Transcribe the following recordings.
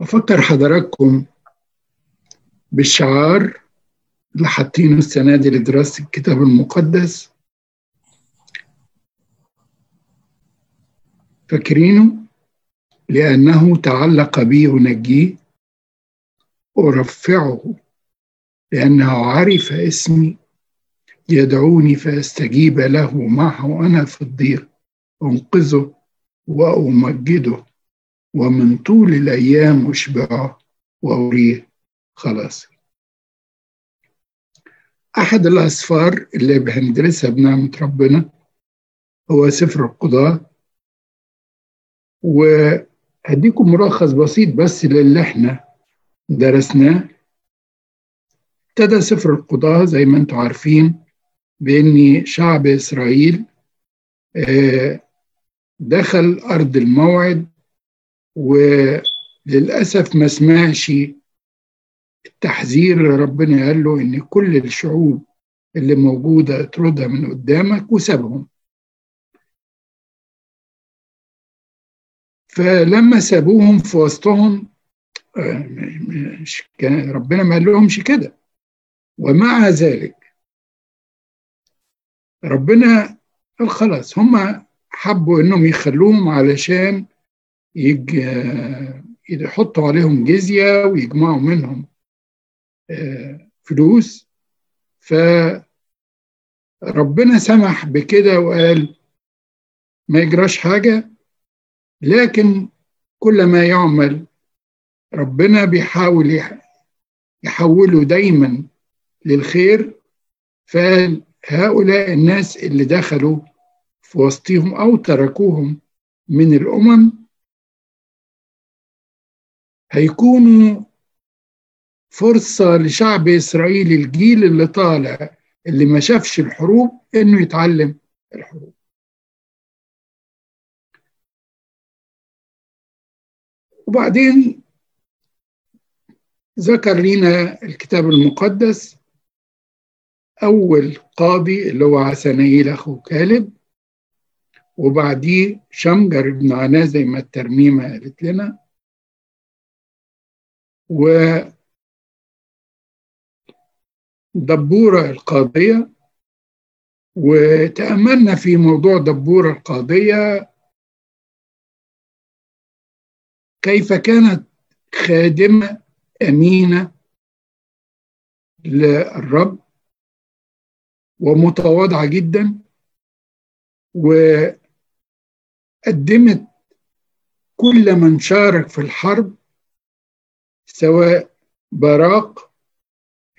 أفكر حضراتكم بالشعار اللي حاطينه السنة دي لدراسة الكتاب المقدس. فاكرينه لأنه تعلق بي أنجيه أرفعه لأنه عرف اسمي يدعوني فأستجيب له معه أنا في الضيق أنقذه وأمجده. ومن طول الأيام أشبعه وأريه خلاصي أحد الأسفار اللي بندرسها بنعمة ربنا هو سفر القضاة وهديكم ملخص بسيط بس للي إحنا درسناه. ابتدى سفر القضاة زي ما أنتم عارفين بأن شعب إسرائيل دخل أرض الموعد وللأسف ما سمعش التحذير اللي ربنا قال له إن كل الشعوب اللي موجودة اطردها من قدامك وسابهم. فلما سابوهم في وسطهم مش كان ربنا ما قال لهمش كده. ومع ذلك ربنا قال خلاص هم حبوا إنهم يخلوهم علشان يحطوا عليهم جزية ويجمعوا منهم فلوس. فربنا سمح بكده وقال ما يجراش حاجة لكن كل ما يعمل ربنا بيحاول يحوله دايما للخير. فقال هؤلاء الناس اللي دخلوا في وسطهم أو تركوهم من الأمم هيكونوا فرصة لشعب إسرائيل الجيل اللي طالع اللي ما شافش الحروب إنه يتعلم الحروب. وبعدين ذكر لنا الكتاب المقدس أول قاضي اللي هو عسنايل أخو كالب وبعديه شمجر بن عناه زي ما الترميمة قالت لنا. و دبورة القاضية وتأملنا في موضوع دبورة القاضية كيف كانت خادمة أمينة للرب ومتواضعة جدا وقدمت كل من شارك في الحرب سواء براق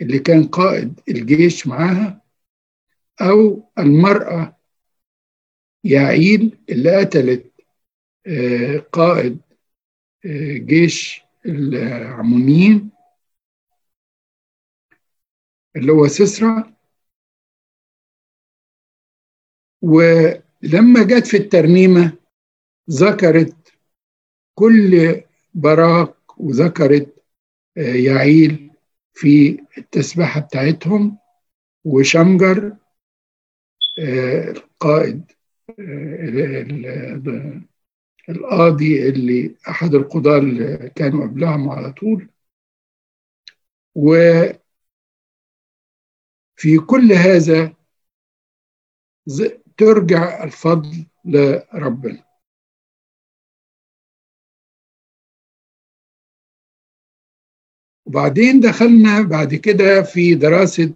اللي كان قائد الجيش معاها أو المرأة يعيل اللي قتلت قائد جيش العمونيين اللي هو سسرى ولما جت في الترنيمة ذكرت كل براق وذكرت يعيل في التسبحة بتاعتهم وشمجر القائد القاضي اللي أحد القضاة اللي كانوا قبلهم على طول. وفي كل هذا ترجع الفضل لربنا. وبعدين دخلنا بعد كده في دراسة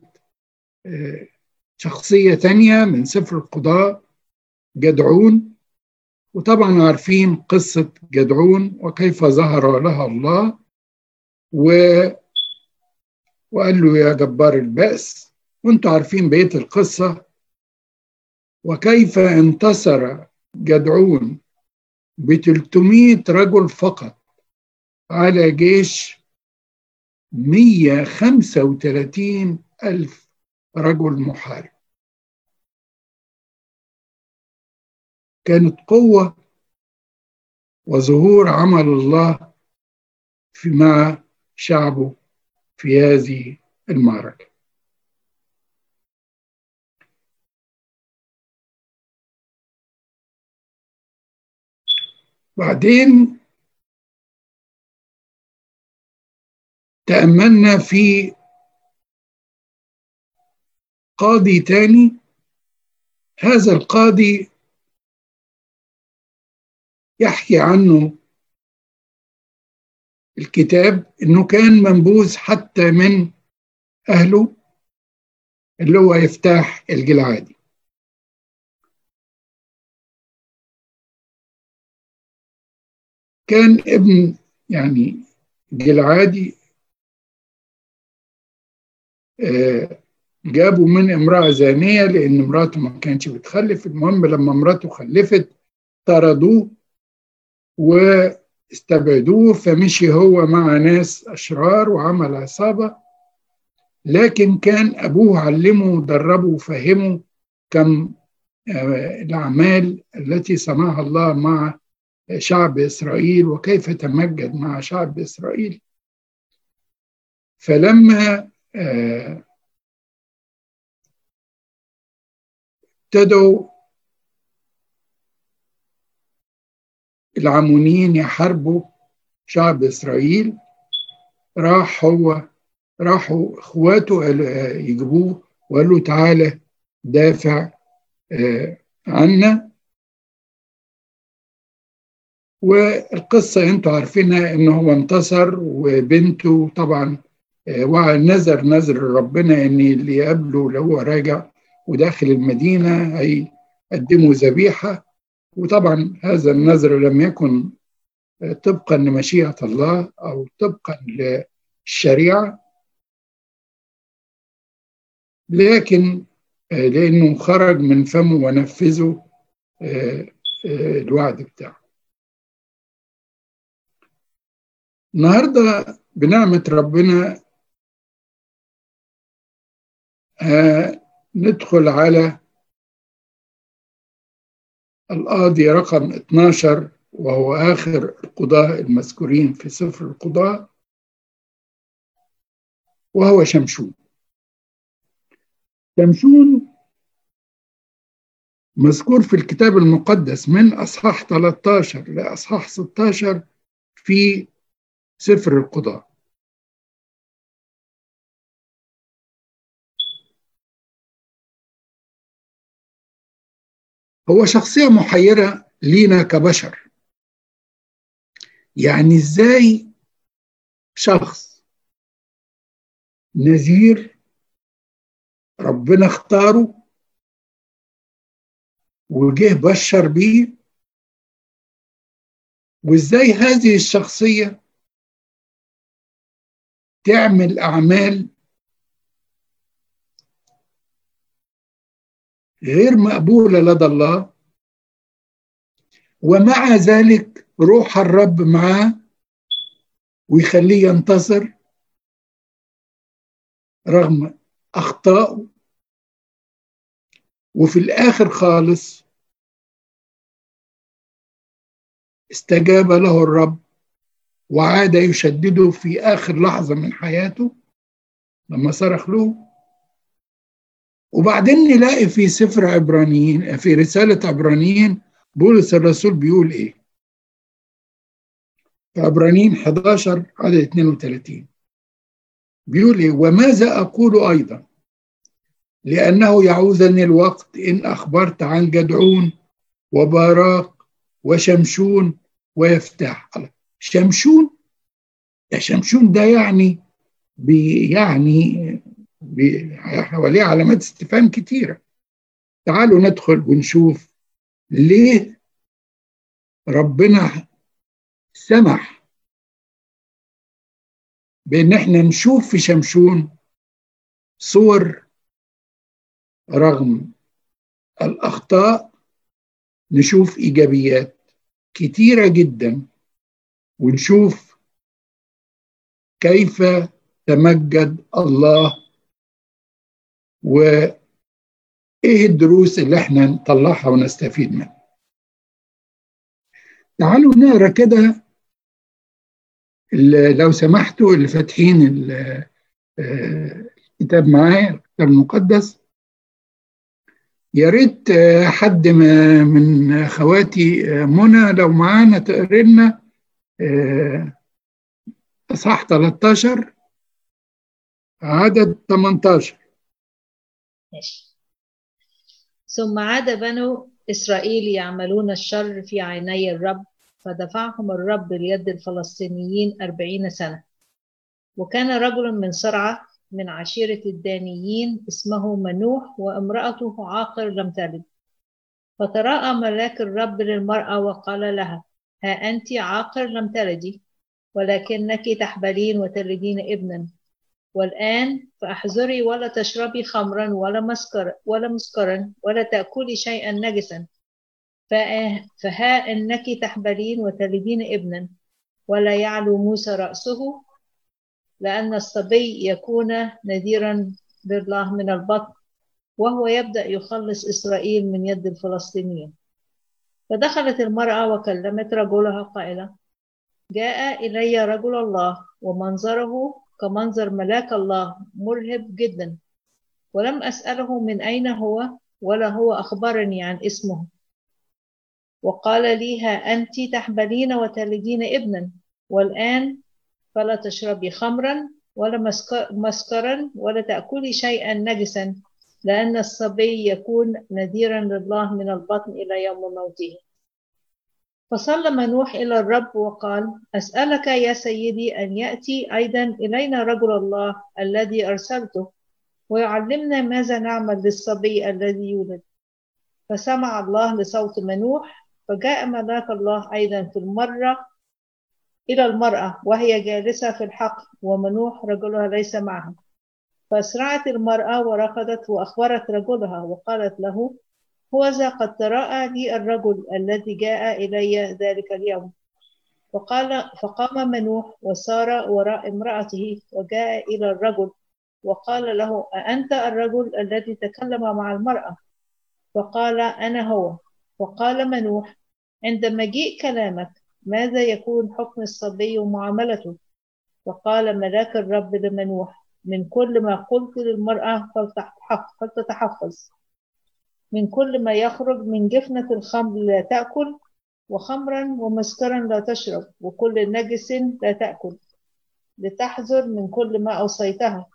شخصية تانية من سفر القضاء جدعون. وطبعا عارفين قصة جدعون وكيف ظهر لها الله. و... وقال له يا جبار البأس وأنتوا عارفين بقية القصة. وكيف انتصر جدعون ب 300 رجل فقط على جيش 135 ألف رجل محارب. كانت قوة وظهور عمل الله في مع شعبه في هذه المعركة. بعدين تأملنا في قاضي تاني. هذا القاضي يحكي عنه الكتاب إنه كان منبوذ حتى من أهله اللي هو يفتاح الجلعادي كان ابن يعني جلعادي جابوا من امرأة زانية لأن مراته ما كانتش بتخلف. المهم لما مراته خلفت طردوه واستبعدوه فمشي هو مع ناس أشرار وعمل عصابة. لكن كان أبوه علمه ودربه وفهمه كم آه، الأعمال التي صنعها الله مع شعب إسرائيل وكيف تمجد مع شعب إسرائيل. فلما آه، ابتدوا العمونيين يحاربوا شعب إسرائيل. راح هو راحوا إخواته يجيبوه. وقالوا تعالى دافع آه، عنا. والقصة أنتوا عارفينها إن هو انتصر وبنته طبعا آه، ونذر نذر ربنا إن اللي يقابله لو هو راجع وداخل المدينة هيقدموا ذبيحة. وطبعا هذا النذر لم يكن طبقا لمشيئة الله أو طبقا للشريعة لكن لأنه خرج من فمه ونفذه الوعد بتاعه. النهارده بنعمة ربنا ندخل على القاضي رقم 12 وهو آخر القضاة المذكورين في سفر القضاة وهو شمشون. شمشون مذكور في الكتاب المقدس من أصحاح 13 لأصحاح 16 في سفر القضاة. هو شخصية محيرة لينا كبشر. يعني إزاي شخص نذير ربنا اختاره وجه بشر بيه؟ وإزاي هذه الشخصية تعمل أعمال غير مقبولة لدى الله. ومع ذلك روح الرب معاه ويخليه ينتصر رغم أخطائه وفي الآخر خالص استجاب له الرب وعاد يشدده في آخر لحظة من حياته لما صرخ له وبعدين نلاقي في سفر عبرانيين في رسالة عبرانيين بولس الرسول بيقول إيه؟ في عبرانيين 11 عدد 32 بيقول إيه؟ وماذا أقول أيضا؟ لأنه يعوزني الوقت إن أخبرت عن جدعون وباراق وشمشون ويفتح. شمشون؟ يا شمشون ده يعني بي يعني حواليه علامات استفهام كتيرة. تعالوا ندخل ونشوف ليه ربنا سمح بإن إحنا نشوف في شمشون صور رغم الأخطاء نشوف إيجابيات كتيرة جدا ونشوف كيف تمجد الله وإيه الدروس اللي إحنا نطلعها ونستفيد منها؟ تعالوا نقرأ كده لو سمحتوا اللي فاتحين الكتاب معايا الكتاب المقدس. يا ريت حد من أخواتي منى لو معانا تقري لنا أصحاح 13 عدد 18 ماشي. ثم عاد بنو إسرائيل يعملون الشر في عيني الرب فدفعهم الرب ليد الفلسطينيين أربعين سنة. وكان رجل من صرعة من عشيرة الدانيين اسمه منوح وامرأته عاقر لم تلد. فتراءى ملاك الرب للمرأة وقال لها ها أنت عاقر لم تلدي ولكنك تحبلين وتلدين ابنا. والآن فاحذري ولا تشربي خمرا ولا مسكر ولا مسكرا ولا تأكلي شيئا نجسا. فها إنك تحبلين وتلدين ابنا. ولا يعلو موسى رأسه لأن الصبي يكون نذيرا لله من البطن وهو يبدأ يخلص إسرائيل من يد الفلسطينيين. فدخلت المرأة وكلمت رجلها قائلة جاء إلي رجل الله ومنظره كمنظر ملاك الله مرهب جدا. ولم أسأله من أين هو ولا هو أخبرني عن اسمه. وقال لي ها أنت تحبلين وتلدين ابنا. والآن فلا تشربي خمرا ولا مسكرا ولا تأكلي شيئا نجسا لأن الصبي يكون نذيرا لله من البطن إلى يوم موته. فصلى منوح إلى الرب وقال أسألك يا سيدي أن يأتي أيضا إلينا رجل الله الذي أرسلته ويعلمنا ماذا نعمل للصبي الذي يولد. فسمع الله لصوت منوح فجاء ملاك الله أيضا في المرة إلى المرأة وهي جالسة في الحقل ومنوح رجلها ليس معها. فأسرعت المرأة وركضت وأخبرت رجلها وقالت له هو ذا قد تراءى لي الرجل الذي جاء إلي ذلك اليوم. فقال فقام منوح وسار وراء امرأته وجاء إلى الرجل وقال له أأنت الرجل الذي تكلم مع المرأة؟ فقال أنا هو. وقال منوح عند مجيء كلامك ماذا يكون حكم الصبي ومعاملته وقال ملاك الرب لمنوح من كل ما قلت للمرأة فلتتحفظ. من كل ما يخرج من جفنة الخمر لا تأكل وخمرا ومسكرا لا تشرب وكل نجس لا تأكل لتحذر من كل ما أوصيتها.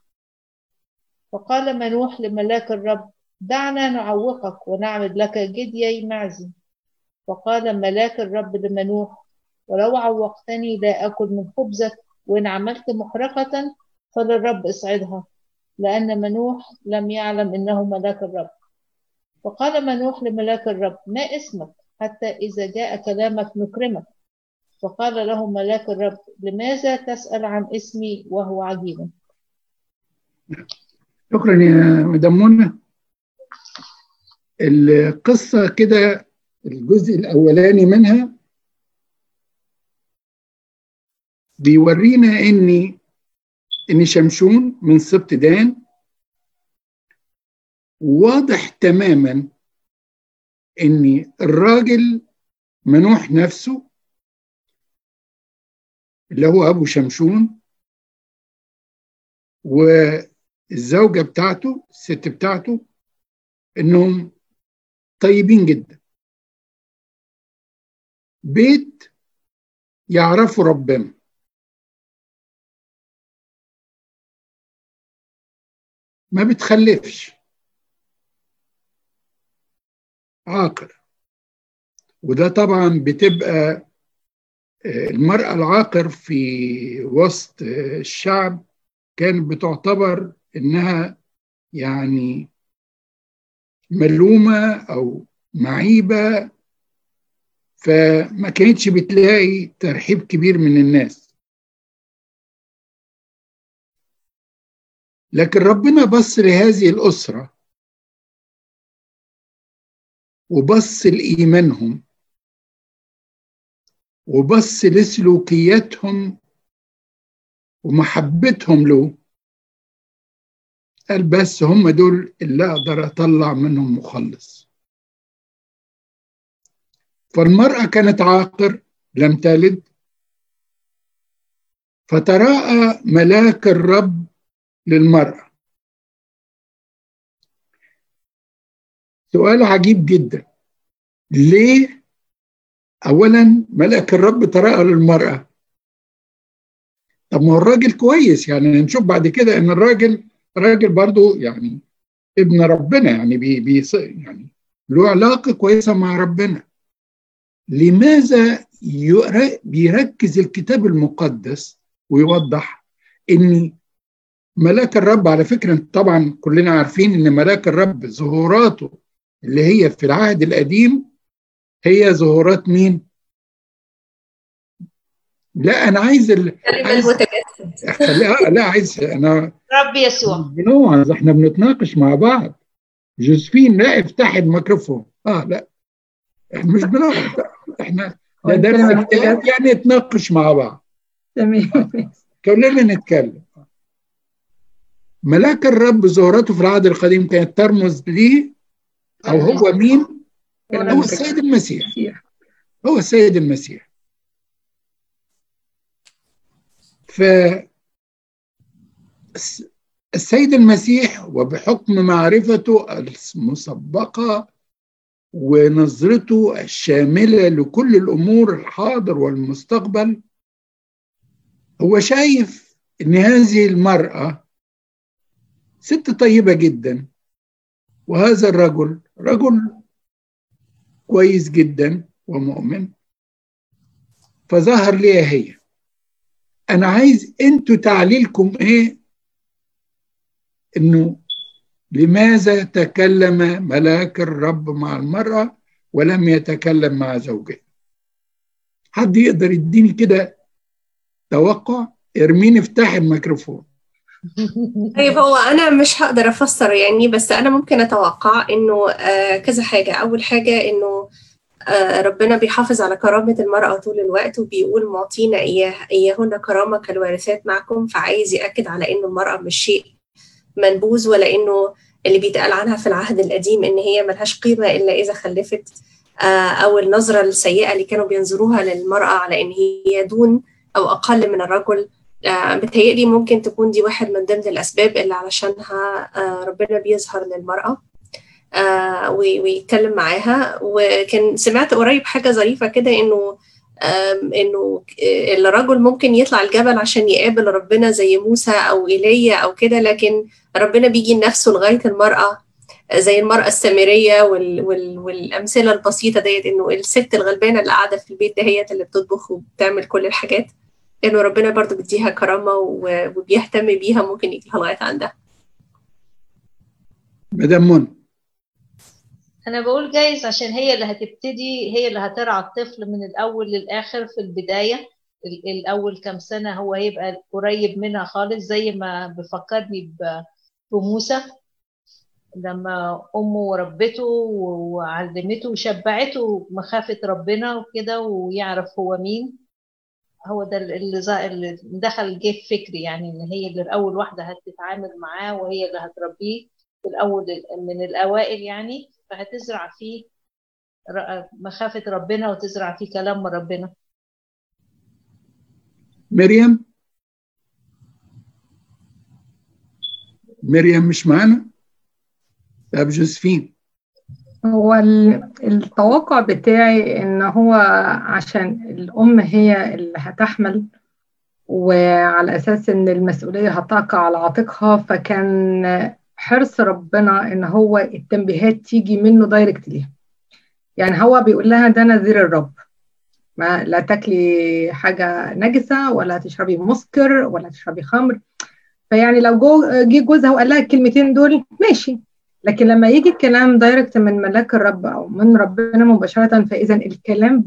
فقال منوح لملاك الرب دعنا نعوقك ونعمل لك جديي معزي فقال ملاك الرب لمنوح ولو عوقتني لا أكل من خبزك وإن عملت محرقة فللرب اصعدها لأن منوح لم يعلم إنه ملاك الرب. فقال منوح لملاك الرب ما اسمك حتى إذا جاء كلامك نكرمك فقال له ملاك الرب لماذا تسأل عن اسمي وهو عجيب؟ شكرا يا مدام منى. القصة كده الجزء الأولاني منها بيورينا ان ان شمشون من سبط دان واضح تماما ان الراجل منوح نفسه اللي هو أبو شمشون والزوجة بتاعته الست بتاعته إنهم طيبين جدا. بيت يعرفوا ربنا. ما بتخلفش. عاقر وده طبعا بتبقى المرأة العاقر في وسط الشعب كانت بتعتبر إنها يعني ملومة أو معيبة فما كانتش بتلاقي ترحيب كبير من الناس. لكن ربنا بص لهذه الأسرة وبص لإيمانهم وبص لسلوكياتهم ومحبتهم له. قال بس هم دول اللي أقدر أطلع منهم مخلص. فالمرأة كانت عاقر لم تلد. فتراءى ملاك الرب للمرأة. سؤال عجيب جدا. ليه أولا ملك الرب تراءى للمرأة؟ طب ما هو الراجل كويس يعني نشوف بعد كده إن الراجل راجل برضو يعني ابن ربنا يعني بي بي يعني له علاقة كويسة مع ربنا. لماذا بيركز الكتاب المقدس ويوضح إن ملاك الرب؟ على فكرة طبعا كلنا عارفين إن ملاك الرب ظهوراته اللي هي في العهد القديم هي ظهورات مين؟ لا أنا عايز ال... عايز لا لا عايز أنا رب يسوع. بنوعظ إحنا بنتناقش مع بعض. جوزفين لا افتحي الميكروفون. آه لا. إحنا مش بنوعظ إحنا ده درس كتاب يعني نتناقش مع بعض. تمام. كلنا نتكلم. ملاك الرب ظهورته في العهد القديم كانت ترمز ليه؟ أو هو مين؟ هو السيد المسيح. هو السيد المسيح. ف السيد المسيح وبحكم معرفته المسبقة ونظرته الشاملة لكل الأمور الحاضر والمستقبل هو شايف إن هذه المرأة ست طيبة جدا وهذا الرجل رجل كويس جدا ومؤمن فظهر لي هي. أنا عايز أنتوا تعليلكم إيه؟ إنه لماذا تكلم ملاك الرب مع المرأة ولم يتكلم مع زوجها؟ حد يقدر يديني كده توقع؟ ارمين افتح الميكروفون. طيب هو أنا مش هقدر أفسر يعني بس أنا ممكن أتوقع إنه آه كذا حاجة. أول حاجة إنه آه ربنا بيحافظ على كرامة المرأة طول الوقت وبيقول معطينا إياه إياهن كرامة كالوارثات معكم. فعايز يأكد على إنه المرأة مش شيء منبوذ ولا إنه اللي بيتقال عنها في العهد القديم إن هي ملهاش قيمة إلا إذا خلفت آه أو النظرة السيئة اللي كانوا بينظروها للمرأة على إن هي دون أو أقل من الرجل. بتهيألي ممكن تكون دي واحد من ضمن الأسباب اللي علشانها ربنا بيظهر للمرأة ويتكلم معاها. وكان سمعت قريب حاجة ظريفة كده إنه إنه الرجل ممكن يطلع الجبل عشان يقابل ربنا زي موسى أو إيليا أو كده لكن ربنا بيجي لنفسه لغاية المرأة زي المرأة السامرية وال وال والأمثلة البسيطة ديت إنه الست الغلبانة اللي قاعدة في البيت دهيت اللي بتطبخ وبتعمل كل الحاجات. انه ربنا برضو بيديها كرامة وبيهتم بيها ممكن يجيها لغاية عندها. مدام منى. أنا بقول جايز عشان هي اللي هتبتدي هي اللي هترعى الطفل من الأول للآخر في البداية. الأول كام سنة هو هيبقى قريب منها خالص زي ما بفكرني بموسى. لما أمه ربته وعلمته وشبعته مخافة ربنا وكده ويعرف هو مين. هو ده اللي, دخل جه فكري يعني إن هي اللي أول واحدة هتتعامل معاه وهي اللي هتربيه في الأول من الأوائل يعني فهتزرع فيه مخافة ربنا وتزرع فيه كلام ربنا. مريم؟ مريم مش معانا؟ طب جوزفين. هو التوقع بتاعي إن هو عشان الأم هي اللي هتحمل وعلى أساس إن المسؤولية هتقع على عاتقها فكان حرص ربنا إن هو التنبيهات تيجي منه دايركت ليها. يعني هو بيقول لها ده نذير الرب. ما لا تاكلي حاجة نجسة ولا تشربي مسكر ولا تشربي خمر. فيعني لو جو جه جوزها وقال لها الكلمتين دول ماشي. لكن لما يجي الكلام direct من ملاك الرب أو من ربنا مباشرة فإذا الكلام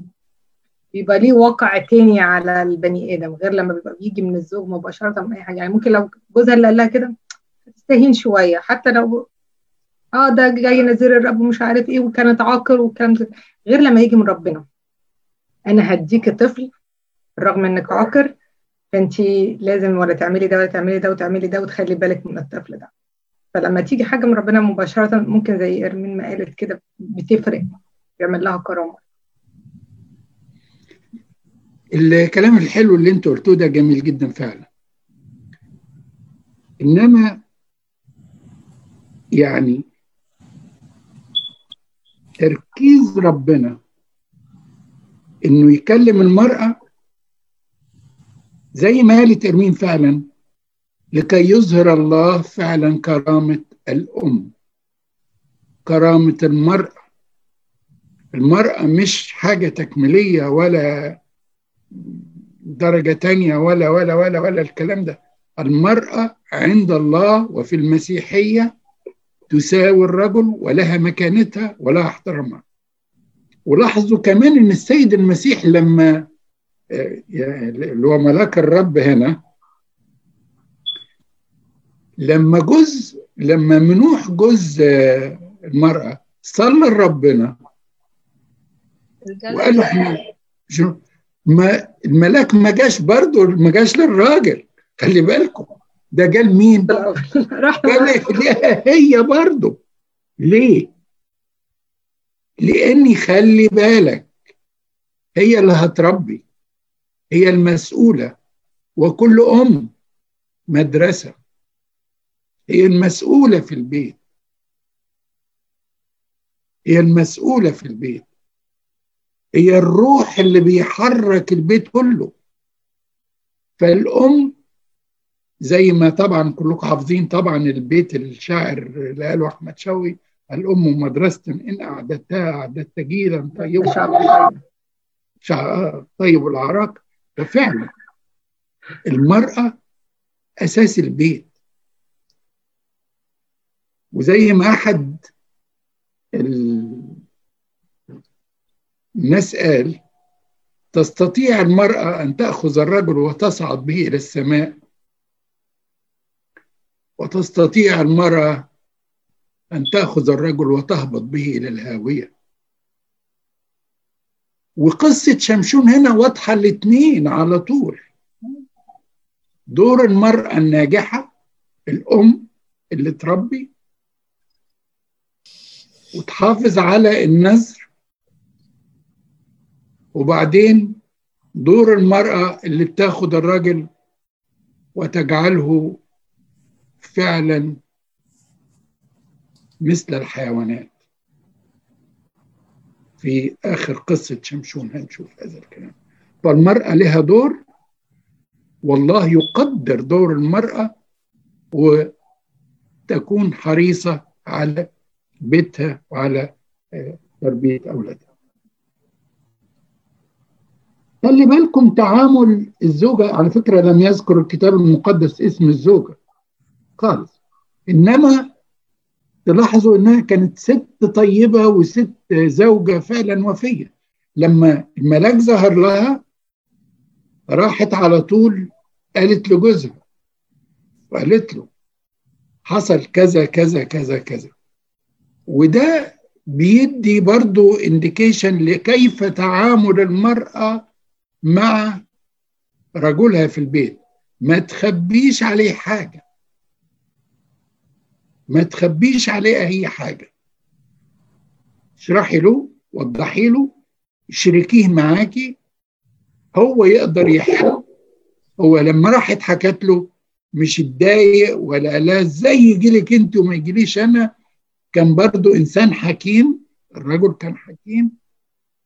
بيبقى ليه وقع تاني على البني آدم غير لما بيبقى بيجي من الزوج مباشرة من أي حاجة. يعني ممكن لو جوزها اللي قال لها كده تستهين شوية. حتى لو آه ده جاي نذير الرب ومش عارف إيه وكانت عاقر ده غير لما يجي من ربنا. أنا هديك طفل رغم إنك عاقر فانت لازم ولا تعملي ده ولا تعملي ده وتعملي ده وتخلي بالك من الطفل ده. فلما تيجي حاجة من ربنا مباشرة ممكن زي إرمين ما قالت كده بتفرق بيعمل لها كرامة. الكلام الحلو اللي انت قلته ده جميل جدا فعلا. إنما يعني تركيز ربنا إنه يكلم المرأة زي ما قالت إرمين فعلا لكي يظهر الله فعلا كرامة الأم. كرامة المرأة. المرأة مش حاجة تكميلية ولا درجة تانية ولا ولا ولا ولا الكلام ده. المرأة عند الله وفي المسيحية تساوي الرجل ولها مكانتها ولها احترامها ولاحظوا كمان إن السيد المسيح لما اللي هو ملاك الرب هنا لما جزء لما منوح جزء المرأة صلى لربنا وقال له إحنا ما الملاك ما جاش برضه ما جاش للراجل. خلي بالكم. ده جال مين؟ قال هي برضه. ليه؟ لأني خلي بالك هي اللي هتربي هي المسؤولة. وكل أم مدرسة. هي المسؤولة في البيت. هي المسؤولة في البيت. هي الروح اللي بيحرك البيت كله. فالأم زي ما طبعا كلكم حافظين طبعا البيت الشاعر اللي قاله أحمد شوقي الأم مدرسه إن أعددتها أعددت جيلا طيبا طيب العراق وفعلا المرأة أساس البيت. وزي ما أحد الناس قال تستطيع المرأة أن تأخذ الرجل وتصعد به إلى السماء وتستطيع المرأة أن تأخذ الرجل وتهبط به إلى الهاوية. وقصة شمشون هنا واضحة الاثنين على طول. دور المرأة الناجحة الأم اللي تربي وتحافظ على النذر. وبعدين دور المرأة اللي بتاخد الراجل وتجعله فعلا مثل الحيوانات. في آخر قصة شمشون هنشوف هذا الكلام. فالمرأة لها دور. والله يقدر دور المرأة وتكون حريصة على بيتها وعلى تربية أولادها. خلي بالكم تعامل الزوجة على فكرة لم يذكر الكتاب المقدس اسم الزوجة خالص. إنما تلاحظوا إنها كانت ست طيبة وست زوجة فعلا وفية. لما الملاك ظهر لها راحت على طول قالت لجوزها وقالت له حصل كذا كذا كذا كذا. وده بيدي برضو انديكيشن لكيف تعامل المرأة مع رجلها في البيت. ما تخبيش عليه حاجة. ما تخبيش عليه أي حاجة. اشرحي له وضحي له شريكيه معاكي. هو يقدر يحل. هو لما راحت حكت له مش اتضايق ولا لها إزاي يجي لك انت وما يجيليش أنا كان برضو إنسان حكيم الرجل كان حكيم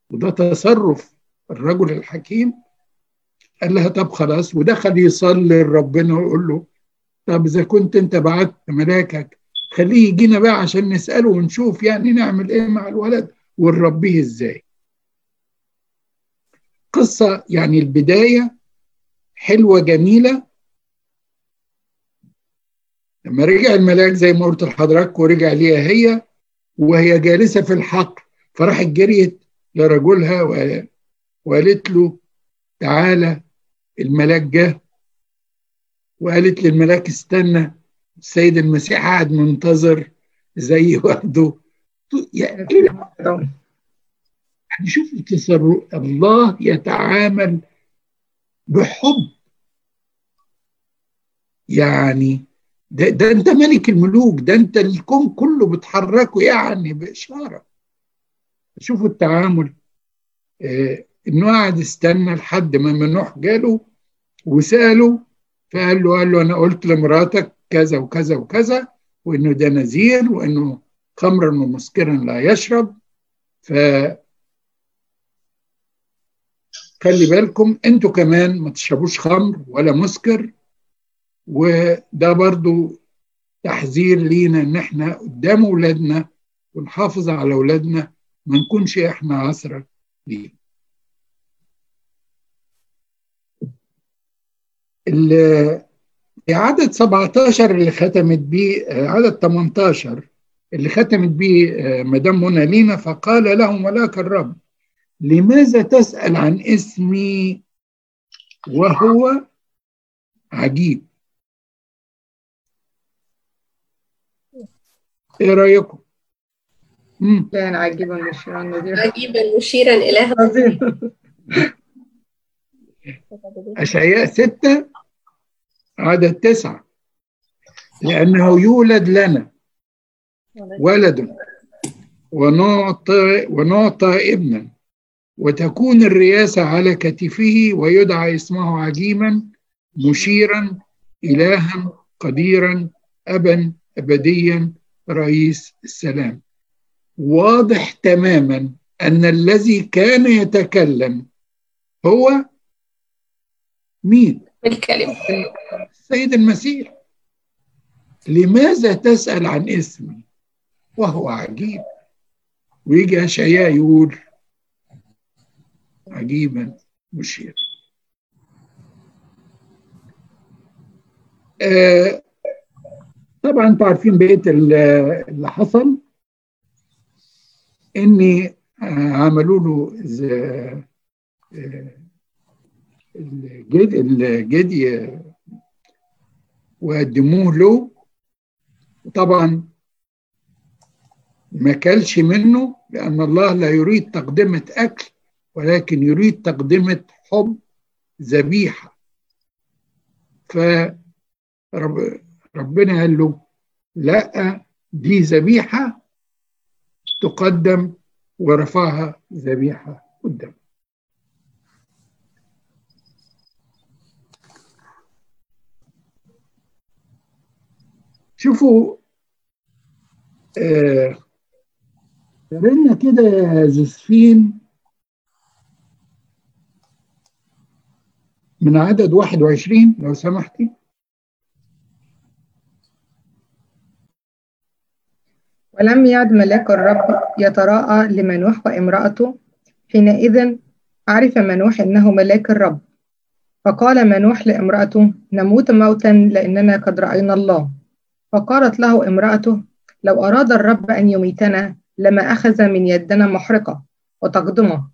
وده تصرف الرجل الحكيم. قال لها طب خلاص ودخل يصلي لربنا ويقول له طب إذا كنت أنت بعت ملاكك خليه يجينا بقى عشان نسأله ونشوف يعني نعمل إيه مع الولد ونربيه إزاي. قصة يعني البداية حلوة جميلة لما رجع الملاك زي ما قلت لحضرتك ورجع ليها هي وهي جالسة في الحقل فراحت جريت لرجلها وقالت له تعالى. الملاك جه وقالت للملاك استنى السيد المسيح قاعد منتظر زي برضه يعني شوف التصرف. الله يتعامل بحب. يعني ده, ده انت ملك الملوك ده انت الكون كله بتحركه يعني بإشارة. شوفوا التعامل. آه انه قاعد استنى لحد ما منوح جاله وسأله فقال له قال له أنا قلت لمراتك كذا وكذا وكذا وإنه ده نذير وإنه خمرا ومسكرا لا يشرب. ف خلي بالكم أنتوا كمان ما تشربوش خمر ولا مسكر. وده برضو تحذير لينا إن إحنا قدام أولادنا ونحافظ على أولادنا ما نكونش إحنا عسرة ليه عدد 17 اللي ختمت بيه عدد 18 اللي ختمت بيه مدام منى لينا فقال له ملاك الرب لماذا تسأل عن اسمي وهو عجيب؟ إيه رأيكم؟ كان عجيبا مشيرا نذيرا. عجيبا مشيرا إله عظيم. أشعياء ستة عدد تسعة لأنه يولد لنا ولد. ونعطى ونعطى ابنا. وتكون الرياسة على كتفه ويدعى اسمه عجيما مشيرا إلها قديرا أبا أبديا. رئيس السلام. واضح تماما أن الذي كان يتكلم هو مين؟ الكلمة السيد المسيح. لماذا تسأل عن اسمي؟ وهو عجيب. ويجي أشعياء يقول عجيبا مشير. آه طبعا أنتوا عارفين بقية اللي حصل إني عملوا له الجد الجدي وقدموه له. طبعا ما كلش منه لأن الله لا يريد تقدمة أكل ولكن يريد تقدمة حب ذبيحة. فربنا قال له لا دي ذبيحة تقدم ورفعها ذبيحة قدام. شوفوا آه قرينا كده يا جوزفين من عدد 21 لو سمحتي. ولم يعد ملاك الرب يتراءى لمنوح وامرأته حينئذ عرف منوح إنه ملاك الرب. فقال منوح لامرأته نموت موتا لأننا قد رأينا الله. فقالت له امرأته لو أراد الرب أن يميتنا لما أخذ من يدنا محرقة وتقدمة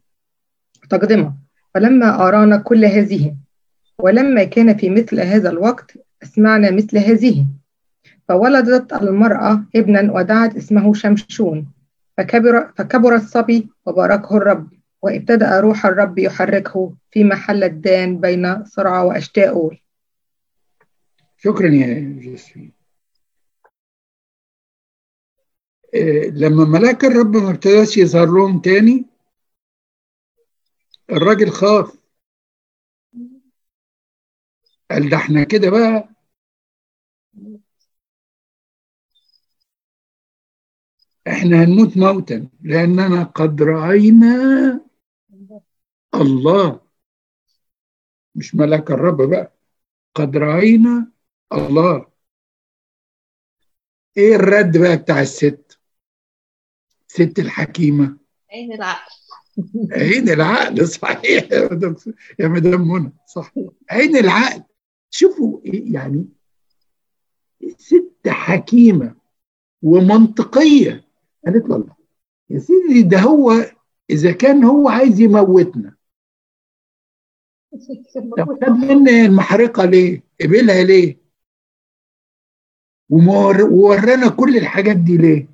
تقدمة. فلما أرانا كل هذه ولما كان في مثل هذا الوقت أسمعنا مثل هذه. فولدت المرأة ابنا ودعت اسمه شمشون فكبر, فكبر الصبي وباركه الرب وابتدأ روح الرب يحركه في محل الدان بين صرعى وأشتاؤول شكرا يا جسمي إيه لما ملاك الرب ما ابتداش يظهر لهم تاني الراجل خاف. قال ده إحنا كده بقى إحنا هنموت موتا لأننا قد رأينا الله. مش ملاك الرب بقى قد رأينا الله. إيه الرد بقى بتاع الست؟ ست الحكيمة. عين العقل. عين العقل صحيح يا مدام يا مدام منى صح. عين العقل. شوفوا يعني ست حكيمة ومنطقية. قالت له يا سيدي ده هو إذا كان هو عايز يموتنا طب خد منا المحرقة ليه؟ قبلها ليه؟ وورانا كل الحاجات دي ليه؟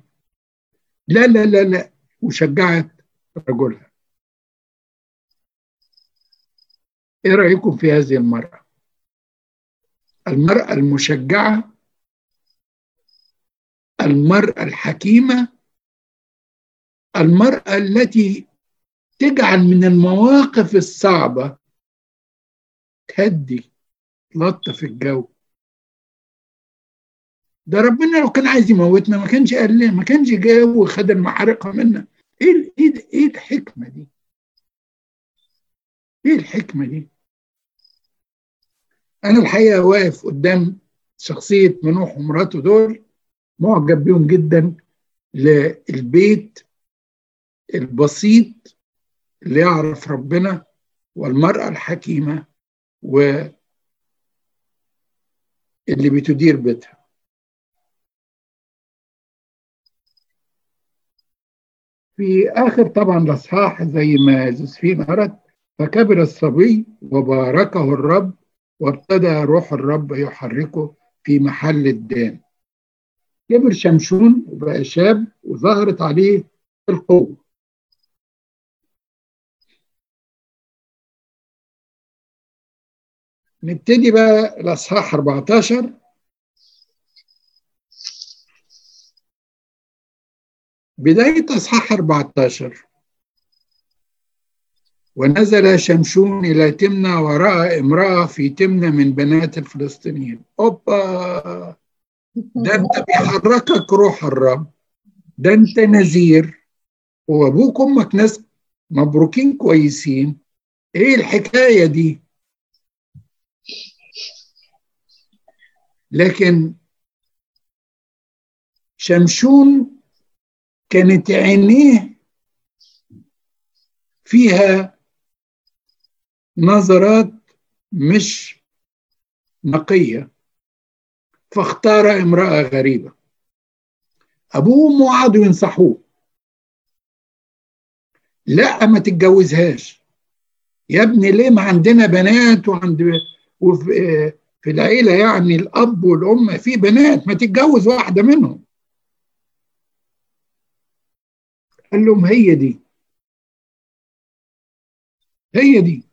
لا لا لا لا وشجعت رجلها إيه رأيكم في هذه المرأة؟ المرأة المشجعة المرأة الحكيمة المرأة التي تجعل من المواقف الصعبة تهدي تلطف الجو. ده ربنا لو كان عايز يموتنا ما كانش قال لنا ما كانش جاي وخد المحارقة منا إيه إيه إيه الحكمة دي؟ إيه الحكمة دي؟ أنا الحقيقة واقف قدام شخصية منوح ومراته دول معجب بيهم جدا للبيت البسيط اللي يعرف ربنا والمرأة الحكيمة واللي بتدير بيتها. في آخر طبعا الأصحاح زي ما جوزفين قرأت فكبر الصبي وباركه الرب وابتدى روح الرب يحركه في محل الدان كبر شمشون وبقى شاب وظهرت عليه القوة. نبتدي بقى الأصحاح 14 بداية أصحاح 14 ونزل شمشون إلى تمنى ورأى امرأة في تمنى من بنات الفلسطينيين. أوبا! ده أنت بيحركك روح الرب. ده أنت نذير. وأبوك وأمك ناس مبروكين كويسين. إيه الحكاية دي؟ لكن شمشون كانت عينيه فيها نظرات مش نقية فاختار امرأة غريبة. أبوه وأمه قعدوا ينصحوه. لا ما تتجوزهاش. يا ابني ليه؟ ما عندنا بنات وعند وفي في العيلة يعني الأب والأم في بنات ما تتجوز واحدة منهم. قال لهم هي دي. هي دي.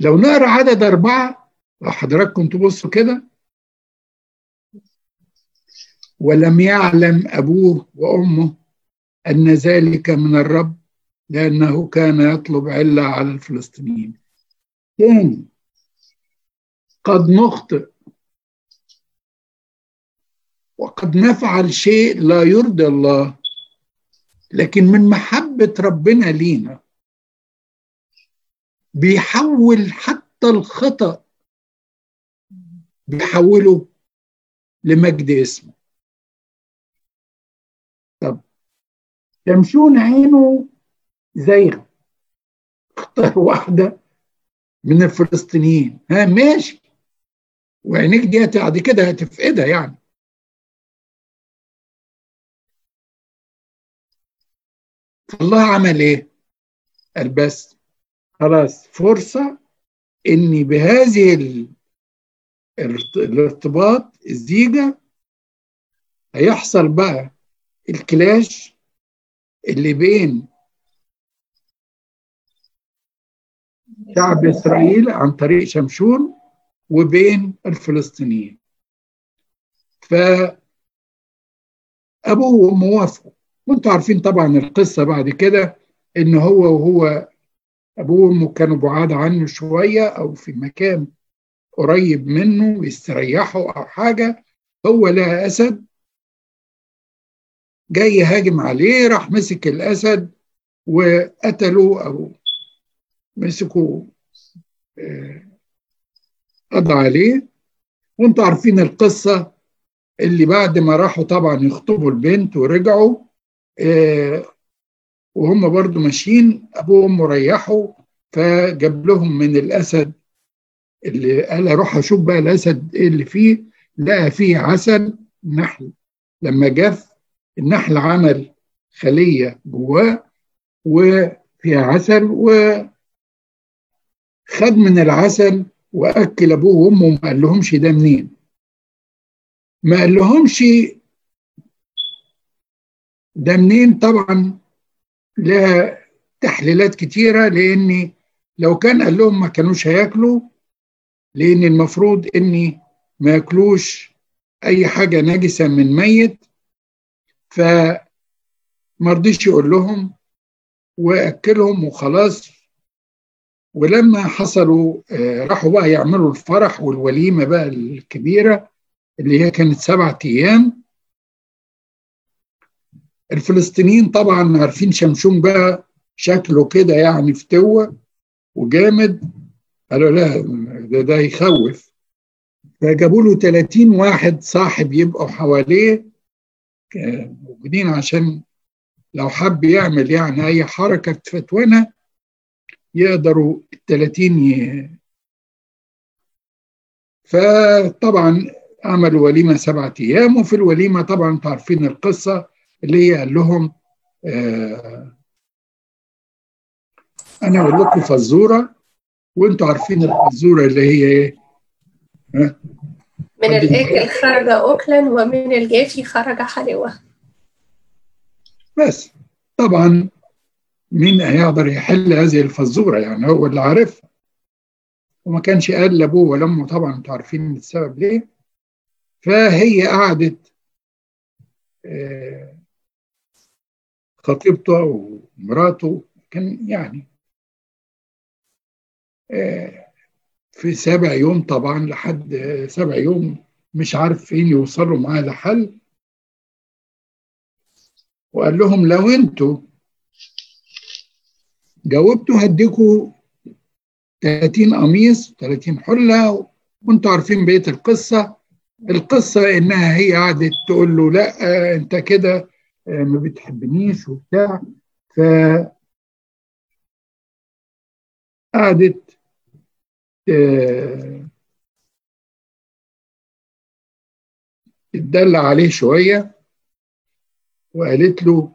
لو نقرأ عدد أربعة لو حضراتكم تبصوا كده. ولم يعلم أبوه وأمه أن ذلك من الرب لأنه كان يطلب علة على الفلسطينيين. تاني. قد نخطئ. وقد نفعل شيء لا يرضي الله لكن من محبة ربنا لينا بيحول حتى الخطأ بيحوله لمجد اسمه. طب شمشون عينه زيغ اختار واحدة. من الفلسطينيين. ها ماشي. وعينيك دي بعد كده هتفقدها يعني. فالله عمل إيه؟ قال بس خلاص فرصة اني بهذه الارتباط الزيجة هيحصل بقى الكلاش اللي بين شعب إسرائيل عن طريق شمشون وبين الفلسطينيين. فأبوه وأمه وافقوا وأنتوا عارفين طبعا القصة بعد كده إن هو وهو أبوه وأمه كانوا بعاد عنه شوية أو في مكان قريب منه يستريحوا أو حاجة هو لقى أسد جاي يهاجم عليه راح مسك الأسد وقتله أو مسكوا قضى عليه. وانتوا عارفين القصة اللي بعد ما راحوا طبعا يخطبوا البنت ورجعوا وهم برضو ماشيين. أبوهم ريحوا فجاب لهم من الأسد اللي قال أروح أشوف بقى الأسد إيه اللي فيه. لقى فيه عسل نحل. لما جف النحل عمل خلية جواه وفيها عسل و خد من العسل وأكل أبوه وأمه وما قال لهمش ده منين؟ ما قال لهمش ده منين؟ طبعا لها تحليلات كتيرة لأن لو كان قال لهم ما كانوش هياكلوا لأن المفروض إني ما ياكلوش أي حاجة نجسة من ميت فما رضيش يقول لهم وأكلهم وخلاص. ولما حصلوا راحوا بقى يعملوا الفرح والوليمة بقى الكبيرة اللي هي كانت سبعة أيام. الفلسطينيين طبعا عارفين شمشون بقى شكله كده يعني فتوة وجامد. قالوا لا ده, ده يخوف. فجابوا له 30 واحد صاحب يبقوا حواليه موجودين عشان لو حب يعمل يعني أي حركة فتونه يقدروا ال 30 ي... فطبعا عملوا وليمة سبعة أيام وفي الوليمة طبعا أنتوا عارفين القصة اللي هي قال لهم آه أنا أقول لكم فزورة وأنتوا عارفين الفزورة اللي هي إيه؟ من الاكل خرج اكلا ومن الجافي خرج حلوة بس طبعا مين هيقدر يحل هذه الفزورة؟ يعني هو اللي عارفها. وما كانش قال لأبوه ولا امه طبعا أنتوا عارفين السبب ليه. فهي قعدت خطيبته ومراته كان يعني في سابع يوم طبعا لحد سابع يوم مش عارف فين يوصلوا معاه لحل. وقال لهم لو أنتوا جاوبتوا هديكوا 30 قميص 30 حلة وانتوا عارفين بقية القصة. القصة إنها هي قعدت تقول له لأ أنت كده ما بتحبنيش وبتاع. ف قعدت تدلع عليه شوية وقالت له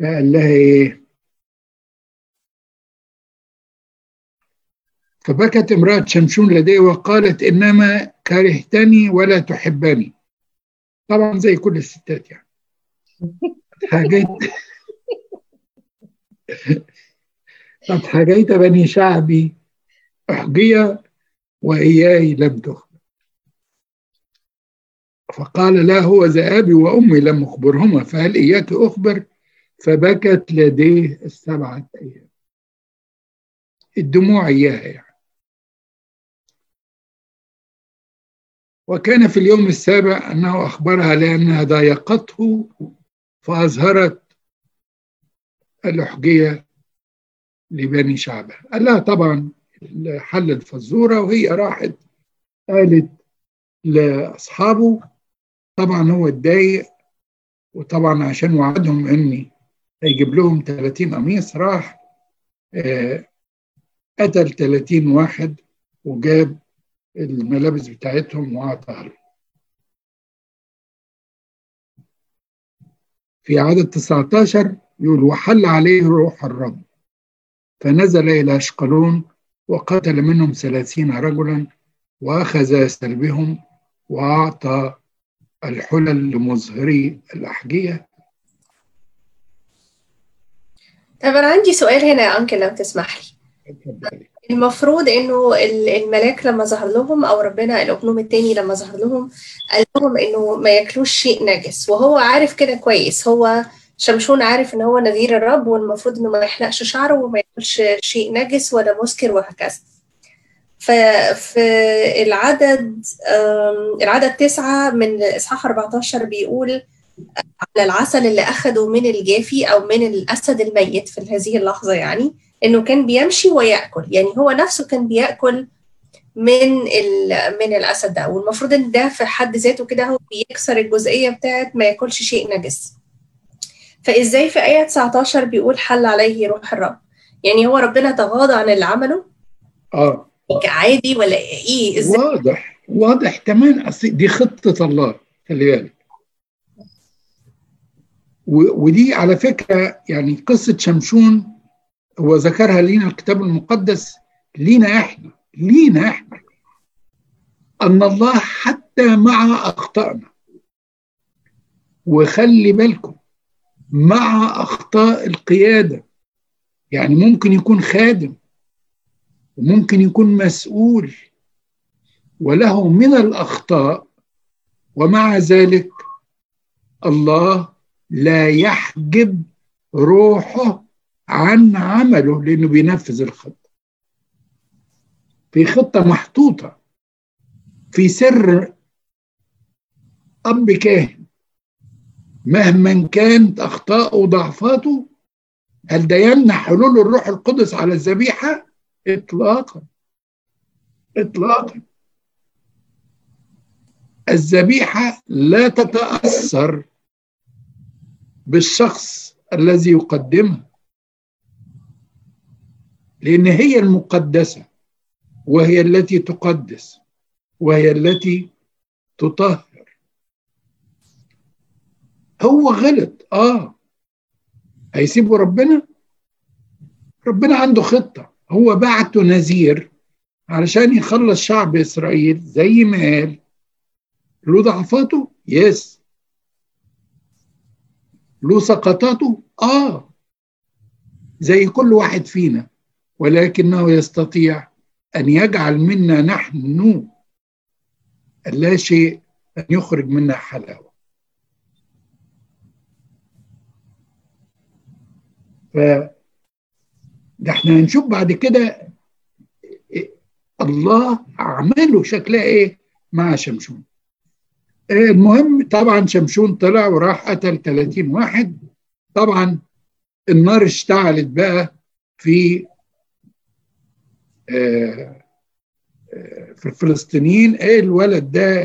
قال لها إيه؟ فبكت امرأة شمشون لديه وقالت إنما كرهتني ولا تحبني. طبعا زي كل الستات يعني. قد حاجيت بني شعبي أحجية وإياي لم تخبر. فقال لا هو ذا أبي وأمي لم أخبرهما فهل إياك أخبر فبكت لديه السبعة أيام. الدموع إياها يعني. وكان في اليوم السابع أنه أخبرها لأنها ضايقته فأظهرت الأحجية لبني شعبه قال لها طبعا حل الفزورة وهي راحت قالت لأصحابه طبعا هو اتضايق وطبعا عشان وعدهم إني هيجيب لهم 30 قميص راح قتل 30 واحد وجاب الملابس بتاعتهم وأعطاها له في عدد 19 يقول وحل عليه روح الرب فنزل إلى أشقلون وقتل منهم ثلاثين رجلا وأخذ سلبهم وأعطى الحلل لمظهري الأحجية. طب أنا عندي سؤال هنا يا أنكل لو تسمح لي. المفروض إنه الملاك لما ظهر لهم أو ربنا الاقنوم التاني لما ظهر لهم قال لهم إنه ما ياكلوش شيء نجس وهو عارف كده كويس. هو شمشون عارف إن هو نذير الرب والمفروض إنه ما يحلقش شعره وما ياكلش شيء نجس ولا مسكر وهكذا. ففي العدد العدد تسعة من إصحاح 14 بيقول على العسل اللي أخده من الجافي أو من الأسد الميت في هذه اللحظة يعني. إنه كان بيمشي ويأكل. يعني هو نفسه كان بيأكل من من الأسد ده. والمفروض إن ده في حد ذاته كده هو بيكسر الجزئية بتاعت ما ياكلش شيء نجس. فإزاي في آية 19 بيقول حل عليه روح الرب؟ يعني هو ربنا تغاضى عن اللي عمله؟ آه. عادي ولا إيه؟ إزاي؟ واضح واضح كمان دي خطة الله خلي بالك. ودي على فكرة يعني قصة شمشون هو ذكرها لينا الكتاب المقدس لينا إحنا لينا إحنا. أن الله حتى مع أخطائنا. وخلي بالكم مع أخطاء القيادة. يعني ممكن يكون خادم وممكن يكون مسؤول. وله من الأخطاء ومع ذلك الله لا يحجب روحه عن عمله لأنه بينفذ الخطة. في خطة محطوطة. في سر أب كاهن. مهما كانت اخطاءه وضعفاته هل ده يمنع حلول الروح القدس على الذبيحة؟ إطلاقا. إطلاقا. الذبيحة لا تتأثر بالشخص الذي يقدمها. لأن هي المقدسة وهي التي تقدس وهي التي تطهر. هو غلط آه. هيسيبوا ربنا؟ ربنا عنده خطة. هو بعته نذير علشان يخلص شعب إسرائيل زي ما قال. له ضعفاته؟ يس له سقطاته؟ آه. زي كل واحد فينا. ولكنه يستطيع أن يجعل منا نحن لا شيء أن يخرج منا حلاوة. ف ده إحنا هنشوف بعد كده الله أعماله شكلها إيه؟ مع شمشون. المهم طبعا شمشون طلع وراح قتل 30 واحد. طبعا النار اشتعلت بقى في في الفلسطينيين إيه الولد ده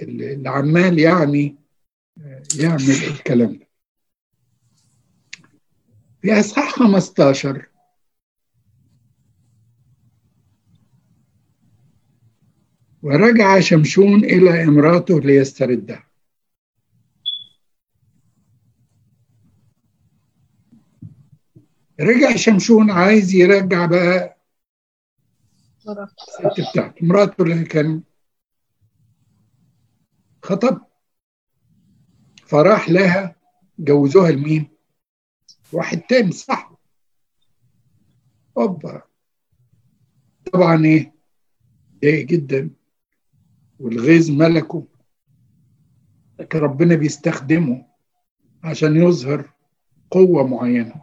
اللي, عمال يعني يعمل الكلام ده؟ في إصحاح 15 ورجع شمشون إلى امرأته ليستردها رجع شمشون عايز يرجع بقى الست بتاعته مراته اللي كان خطب فراح لها جوزوها لمين؟ واحد تاني صح. أوبا. طبعا إيه؟ ضايق جدا. والغيظ ملكه. لكن ربنا بيستخدمه عشان يظهر قوة معينة.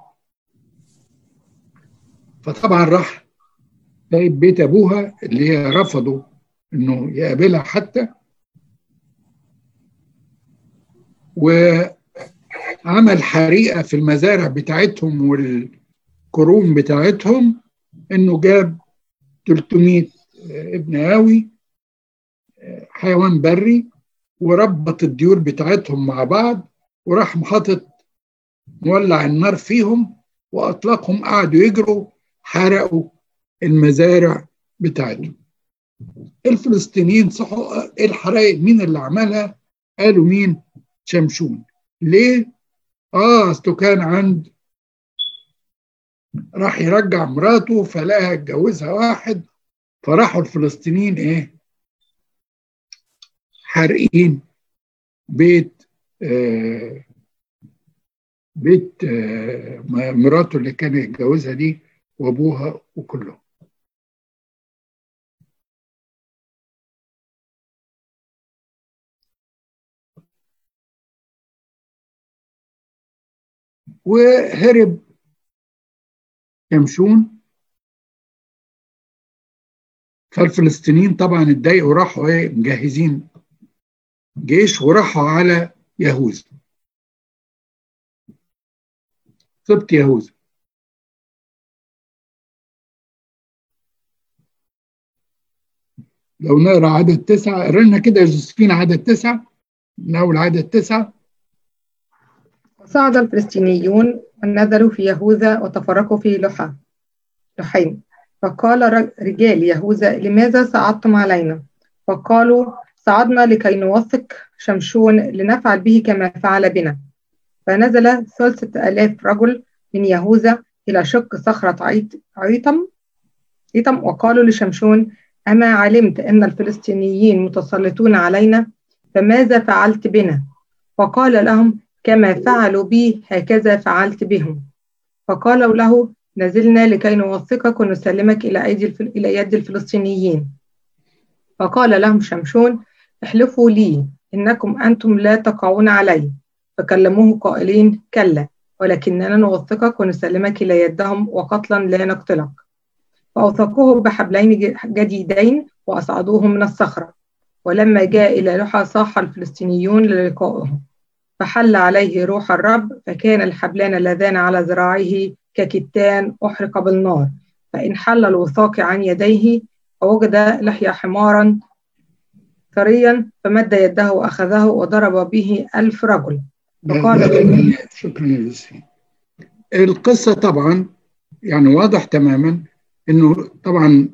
فطبعا راح لقيت بيت أبوها اللي هي رفضوا إنه يقابلها حتى. وعمل حريقة في المزارع بتاعتهم والكروم بتاعتهم إنه جاب 300 ابن آوى حيوان بري وربط الديور بتاعتهم مع بعض وراح محطط مولع النار فيهم وأطلقهم قعدوا يجروا حرقوا المزارع بتاعتهم الفلسطينيين صحوا إيه الحرائق؟ مين اللي عملها؟ قالوا مين؟ شمشون. ليه؟ آه أصله كان عند راح يرجع مراته فلاها اتجوزها واحد فراحوا الفلسطينيين إيه؟ حارقين بيت آه بيت آه مراته اللي كان يتجوزها دي وأبوها وكلهم. وهرب. شمشون فالفلسطينيين طبعا اتضايقوا وراحوا إيه مجهزين جيش وراحوا على يهوذا سبت يهوذا لو نقرأ عدد تسعة قرا لنا كده جوزفين عدد تسعة من أول عدد تسعة. وصعد الفلسطينيون ونزلوا في يهوذا وتفرقوا في لحى لحيم فقال رجال يهوذا لماذا صعدتم علينا؟ فقالوا صعدنا لكي نوثق شمشون لنفعل به كما فعل بنا. فنزل ثلثة آلاف رجل من يهوذا إلى شق صخرة عيط عيطم عيطم وقالوا لشمشون أما علمت أن الفلسطينيين متسلطون علينا فماذا فعلت بنا؟ فقال لهم كما فعلوا بي هكذا فعلت بهم. فقالوا له نزلنا لكي نوثقك ونسلمك إلى أيدي. إلى يد الفلسطينيين. فقال لهم شمشون احلفوا لي إنكم أنتم لا تقعون علي. فكلموه قائلين كلا ولكننا نوثقك ونسلمك إلى يدهم وقتلا لا نقتلك. فأوثقوه بحبلين جديدين وأصعدوه من الصخرة. ولما جاء إلى لحى صاح الفلسطينيون للقائه فحل عليه روح الرب فكان الحبلان اللذان على ذراعيه ككتان أحرق بالنار. فإن حل الوثاق عن يديه فوجد لحية حمارا ثريا فمد يده وأخذه وضرب به ألف رجل. فقال شكرا يا القصة طبعا يعني واضح تماما إنه طبعا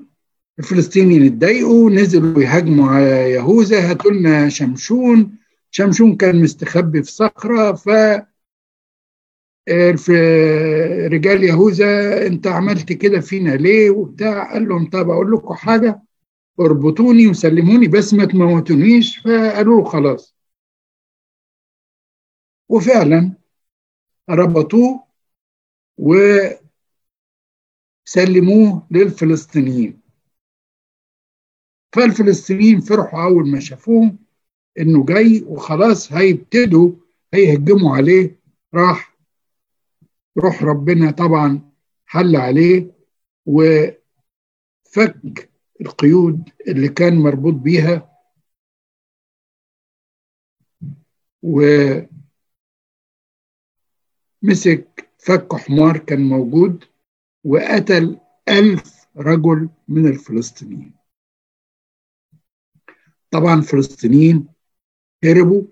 الفلسطينيين اتضايقوا نزلوا يهاجموا على يهوذا هاتوا لنا شمشون شمشون كان مستخبي في صخرة ف في رجال يهوذا انت عملت كده فينا ليه وبتاع؟ قال لهم طب أقول لكم حاجة اربطوني وسلموني بس ما تموتونيش فقالوا له خلاص. وفعلا ربطوه وسلموه للفلسطينيين. فالفلسطينيين فرحوا أول ما شافوه إنه جاي وخلاص هيبتدوا هيهجموا عليه راح روح ربنا طبعا حل عليه وفك القيود اللي كان مربوط بيها ومسك فك حمار كان موجود وقتل ألف رجل من الفلسطينيين. طبعا الفلسطينيين هربوا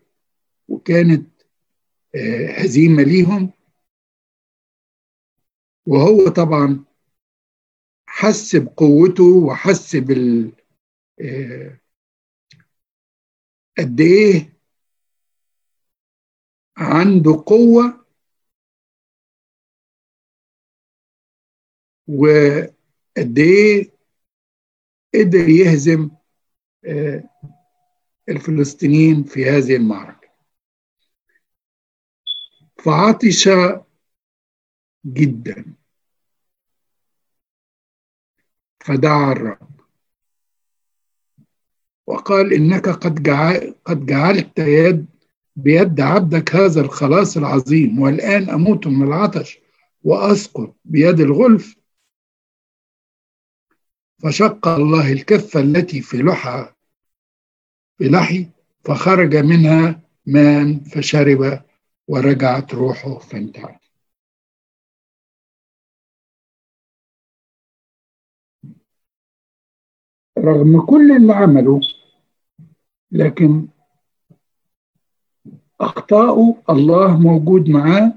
وكانت هزيمة ليهم. وهو طبعا حس بقوته وحس بال قد إيه عنده قوة. وقد إيه قدر يهزم الفلسطينيين في هذه المعركة. فعطش جدا. فدعا الرب. وقال إنك قد جعل قد جعلت يد بيد عبدك هذا الخلاص العظيم والآن أموت من العطش وأسقط بيد الغلف. فشق الله الكفة التي في لحى في لحي فخرج منها ماء فشرب ورجعت روحه فانتهى رغم كل اللي عمله لكن أخطاؤه الله موجود معاه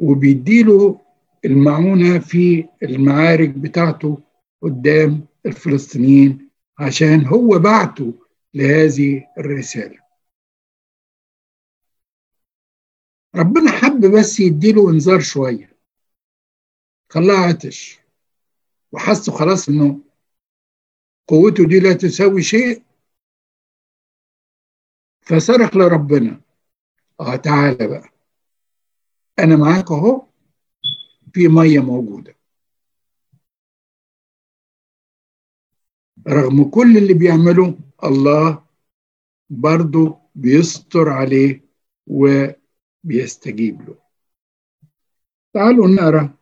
وبيديله المعونة في المعارك بتاعته قدام الفلسطينيين عشان هو بعته لهذه الرسالة. ربنا حب بس يديله انذار شوية. خلاه عطش. وحسوا خلاص إنه قوته دي لا تساوي شيء. فصرخ لربنا. آه تعالى بقى. أنا معاك أهو في مية موجودة. رغم كل اللي بيعمله الله برضه بيستر عليه وبيستجيب له. تعالوا نقرأ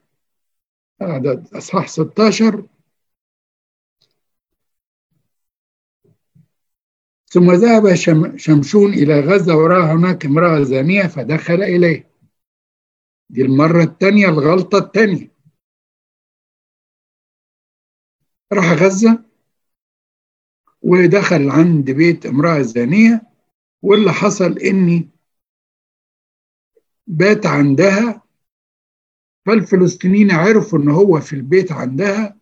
عدد إصحاح 16 ثم ذهب شمشون إلى غزة ورأى هناك امرأة زانية فدخل إليه. دي المرة الثانية الغلطة الثانية راح غزة ودخل عند بيت امرأة زانية واللي حصل إني بات عندها. فالفلسطينيين عرفوا إن هو في البيت عندها.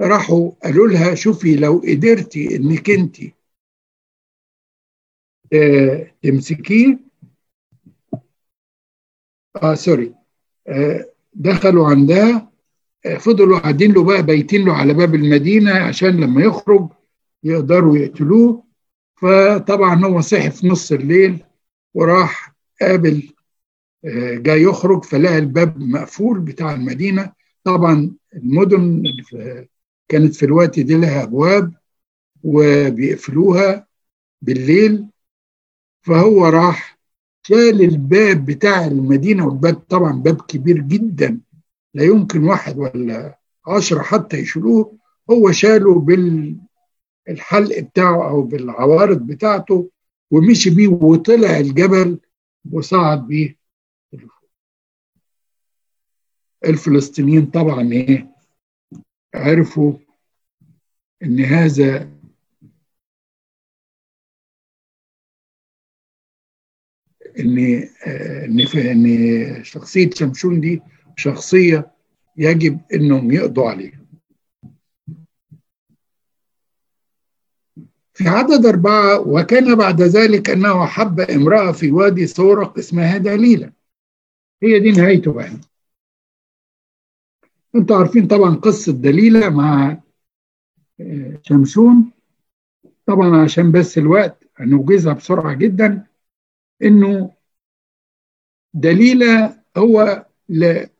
راحوا قالوا لها شوفي لو قدرتي إنك أنت آه تمسكيه. آه سوري. آه دخلوا عندها. فضلوا قاعدين له بقى بايتين له على باب المدينة عشان لما يخرج يقدروا يقتلوه. فطبعا هو صحي في نص الليل وراح قابل جاي يخرج فلقى الباب مقفول بتاع المدينة. طبعا المدن كانت في الوقت دي لها أبواب وبيقفلوها بالليل. فهو راح شال الباب بتاع المدينة والباب طبعا باب كبير جدا. لا يمكن واحد ولا عشرة حتى يشيلوه. هو شاله بالحلق بتاعه أو بالعوارض بتاعته ومشي بيه وطلع الجبل وصعد بيه. الفلسطينيين طبعا إيه عرفوا إن هذا إن إن إن شخصية شمشون دي شخصية يجب إنهم يقضوا عليها. في عدد أربعة وكان بعد ذلك أنه حب امرأة في وادي سورق اسمها دليلة. هي دي نهايته بقى. أنتوا عارفين طبعا قصة دليلة مع شمشون طبعا عشان بس الوقت هنوجزها بسرعة جدا إنه دليلة هو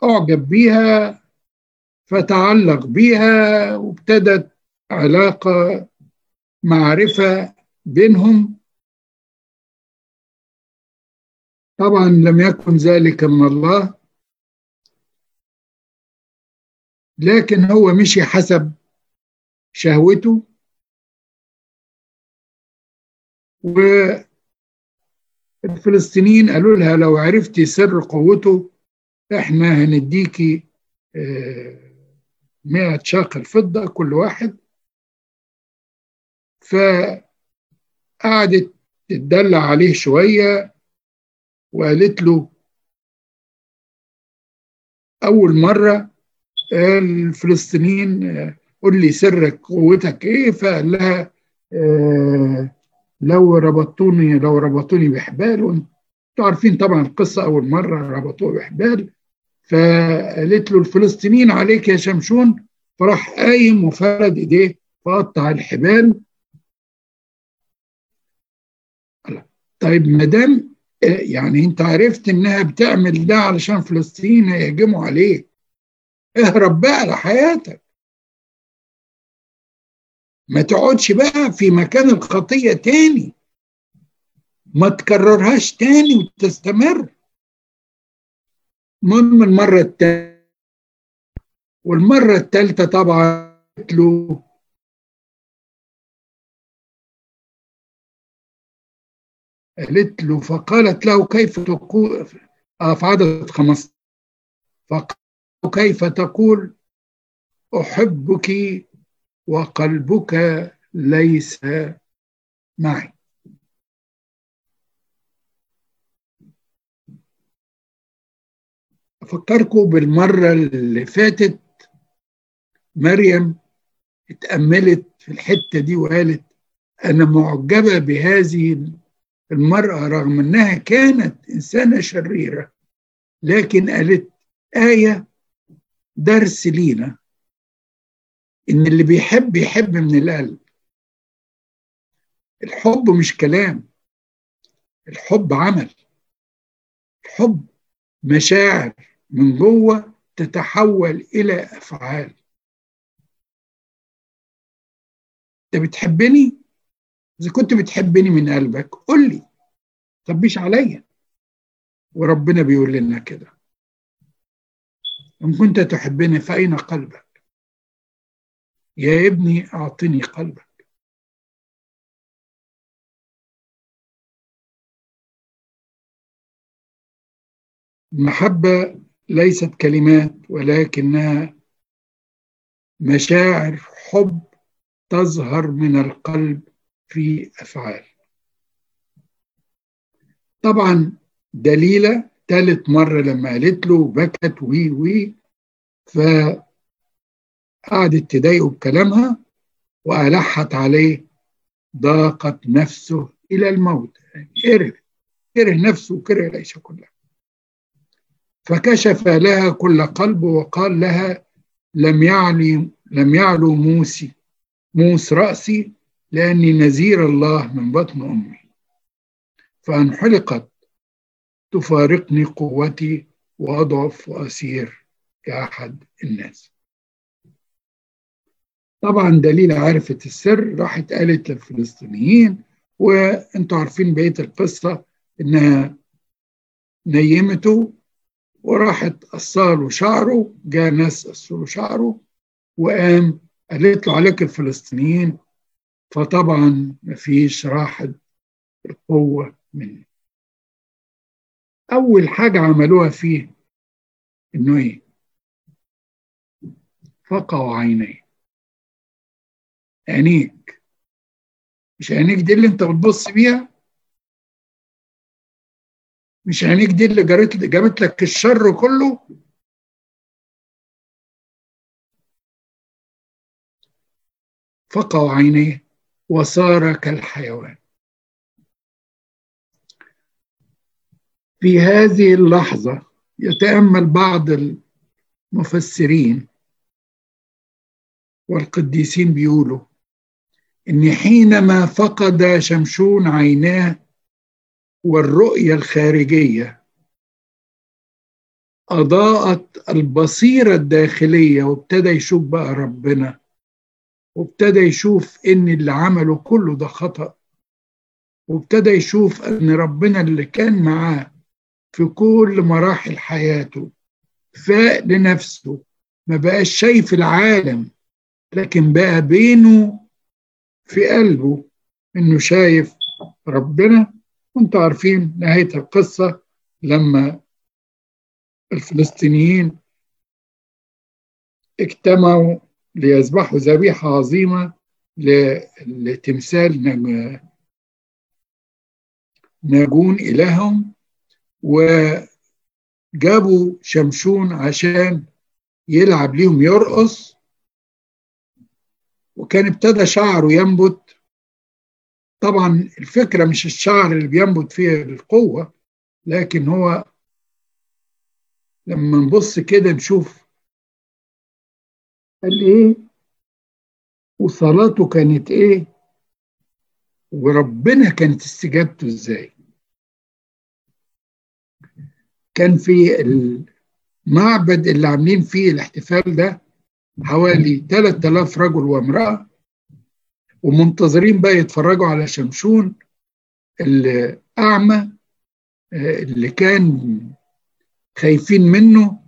أعجب بيها فتعلق بيها وابتدت علاقة معرفة بينهم. طبعا لم يكن ذلك من الله لكن هو مشي حسب شهوته. والفلسطينيين قالوا لها لو عرفتي سر قوته إحنا هنديكي مئة شاقل فضة كل واحد. فقعدت تدلع عليه شوية وقالت له أول مرة الفلسطينيين قول لي سرك قوتك إيه؟ فقال لها آه لو ربطوني لو ربطوني بحبال وانتوا عارفين طبعا القصة أول مرة ربطوه بحبال فقالت له الفلسطينيين عليك يا شمشون. فراح قايم وفرد إيديه فقطع الحبال. طيب ما دام يعني أنت عرفت إنها بتعمل ده علشان فلسطين هيهجموا عليك. اهرب بقى لحياتك ما تقعدش بقى في مكان الخطية تاني. ما تكررهاش تاني وتستمر. المهم المرة التانية والمرة التالتة طبعا قلت له قالت له فقالت له كيف تقول؟ آه في عدد 15 فقال كيف تقول؟ أحبك وقلبك ليس معي. أفكركم بالمرة اللي فاتت مريم اتأملت في الحتة دي وقالت أنا معجبة بهذه المرأة رغم إنها كانت إنسانة شريرة لكن قالت آية درس لينا إن اللي بيحب يحب من القلب. الحب مش كلام الحب عمل الحب مشاعر. من جوه تتحول إلى أفعال. أنت بتحبني؟ إذا كنت بتحبني من قلبك قول لي. تخبيش عليا. وربنا بيقول لنا كده. إن كنت تحبني فأين قلبك؟ يا ابني أعطني قلبك. المحبة ليست كلمات ولكنها مشاعر حب تظهر من القلب في أفعال. طبعا دليلة ثالث مرة لما قالت له بكت وي وي فقعدت تضايقه بكلامها وألحت عليه ضاقت نفسه إلى الموت. يعني كره كره نفسه وكره العيشة كلها. فكشف لها كل قلبه وقال لها لم يعلي لم يعلو موسي موس رأسي لأني نذير الله من بطن أمي. فانحلقت تفارقني قوتي وأضعف وأسير كأحد الناس. طبعا دليل عرفت السر راحت قالت للفلسطينيين وأنتوا عارفين بقية القصة إنها نيمته وراحت قصاله شعره جاء ناس قصوا شعره وقام قالت له عليك الفلسطينيين. فطبعا مفيش راحت القوة منه. أول حاجة عملوها فيه إنه إيه؟ فقعوا عينيه. عينيك. مش عينيك دي اللي أنت بتبص بيها؟ مش عينيك دي اللي جرت جابت لك الشر كله؟ فقعوا عينيه وصار كالحيوان. في هذه اللحظة يتأمل بعض المفسرين والقديسين بيقولوا إن حينما فقد شمشون عيناه والرؤية الخارجية أضاءت البصيرة الداخلية وابتدى يشوف بقى ربنا وابتدى يشوف إن اللي عمله كله ده خطأ وابتدى يشوف إن ربنا اللي كان معاه في كل مراحل حياته فاق لنفسه ما بقاش شايف العالم لكن بقى بينه في قلبه إنه شايف ربنا وانتوا عارفين نهاية القصة لما الفلسطينيين اجتمعوا ليذبحوا ذبيحة عظيمة لتمثال ناجون إلههم وجابوا شمشون عشان يلعب ليهم يرقص وكان ابتدى شعره ينبت طبعا الفكرة مش الشعر اللي بينبت فيه القوة لكن هو لما نبص كده نشوف قال إيه؟ وصلاته كانت إيه؟ وربنا كانت استجابته إزاي؟ كان في المعبد اللي عاملين فيه الاحتفال ده حوالي 3000 رجل وامرأة. ومنتظرين بقى يتفرجوا على شمشون الأعمى اللي كان خايفين منه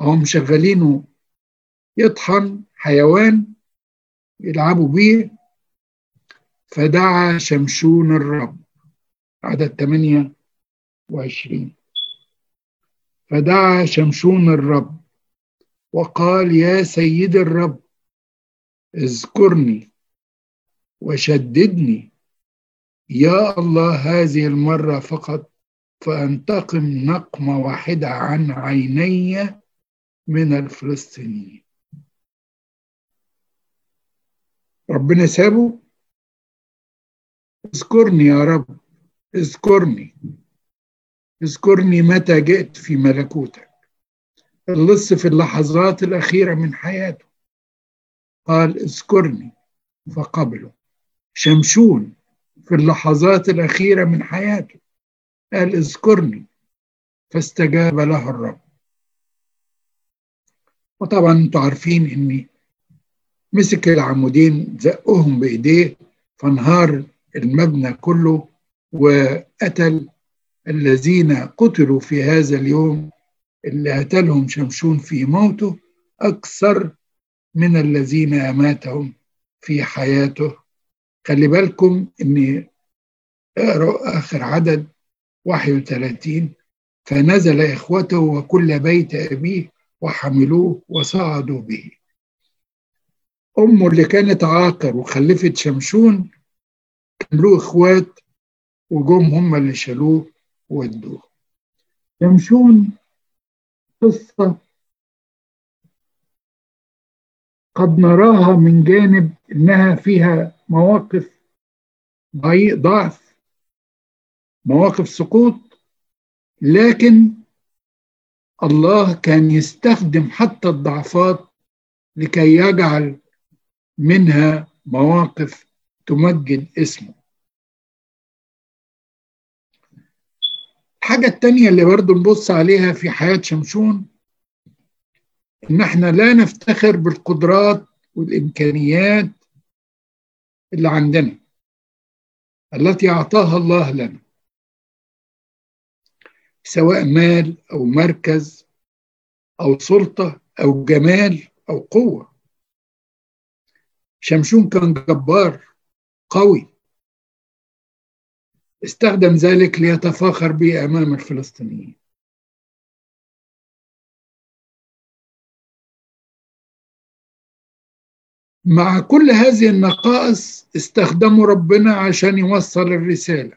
أو مشغلينه يطحن حيوان يلعبوا بيه. فدعا شمشون الرب عدد 28 فدعا شمشون الرب وقال يا سيد الرب اذكرني وشددني. يا الله هذه المرة فقط فأنتقم نقمة واحدة عن عيني من الفلسطينيين. ربنا سابه اذكرني يا رب اذكرني اذكرني متى جئت في ملكوتك. اللص في اللحظات الأخيرة من حياته. قال اذكرني فقبله. شمشون في اللحظات الأخيرة من حياته. قال اذكرني. فاستجاب له الرب. وطبعا أنتوا عارفين إني مسك العمودين زقهم بإيديه فانهار المبنى كله وقتل الذين قتلوا في هذا اليوم اللي قتلهم شمشون في موته أكثر من الذين أماتهم في حياته. خلي بالكم إن اقرأ آخر عدد 31 فنزل إخوته وكل بيت أبيه وحملوه وصعدوا به. أمه اللي كانت عاقر وخلفت شمشون كان له إخوات وجم هم اللي شالوه وودوه. شمشون قصة قد نراها من جانب إنها فيها مواقف ضعف مواقف سقوط لكن الله كان يستخدم حتى الضعفات لكي يجعل منها مواقف تمجد اسمه. الحاجة التانية اللي برضو نبص عليها في حياة شمشون إن إحنا لا نفتخر بالقدرات والإمكانيات اللي عندنا. التي أعطاها الله لنا. سواء مال أو مركز أو سلطة أو جمال أو قوة. شمشون كان جبار قوي. استخدم ذلك ليتفاخر به أمام الفلسطينيين. مع كل هذه النقائص استخدموا ربنا عشان يوصل الرسالة.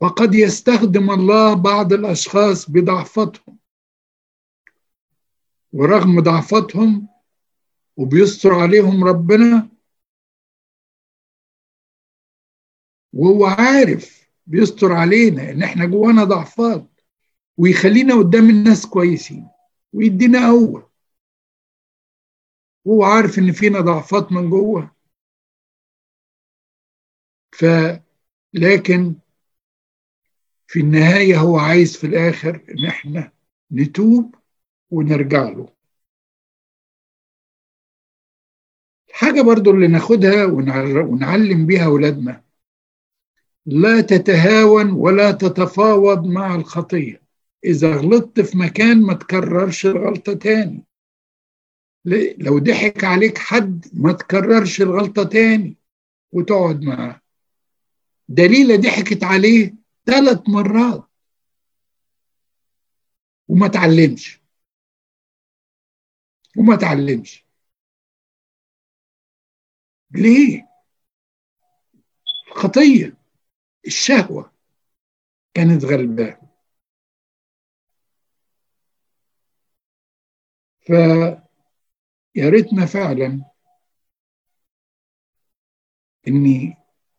وقد يستخدم الله بعض الأشخاص بضعفتهم. ورغم ضعفتهم وبيستر عليهم ربنا وهو عارف بيستر علينا إن إحنا جوانا ضعفات ويخلينا قدام الناس كويسين ويدينا قوه وهو عارف إن فينا ضعفات من جوه. ف لكن في النهاية هو عايز في الآخر إن إحنا نتوب ونرجع له. حاجة برضو اللي ناخدها ونعلم بيها اولادنا لا تتهاون ولا تتفاوض مع الخطية. إذا غلطت في مكان ما تكررش الغلطة تاني. لو ضحك عليك حد ما تكررش الغلطة تاني وتقعد معاه. دليلة ضحكت عليه ثلاث مرات وما تعلمش. وما تعلمش. ليه؟ الخطية الشهوة كانت غلباه ف يا ريتنا فعلا إني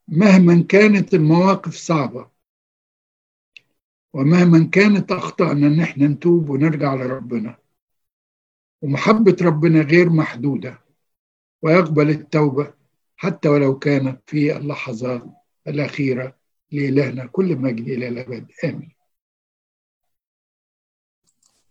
مهما كانت المواقف صعبة ومهما كانت اخطائنا إن إحنا نتوب ونرجع لربنا. ومحبة ربنا غير محدودة ويقبل التوبة حتى ولو كانت في اللحظات الأخيرة لإلهنا كل مجد إلى الأبد. آمين.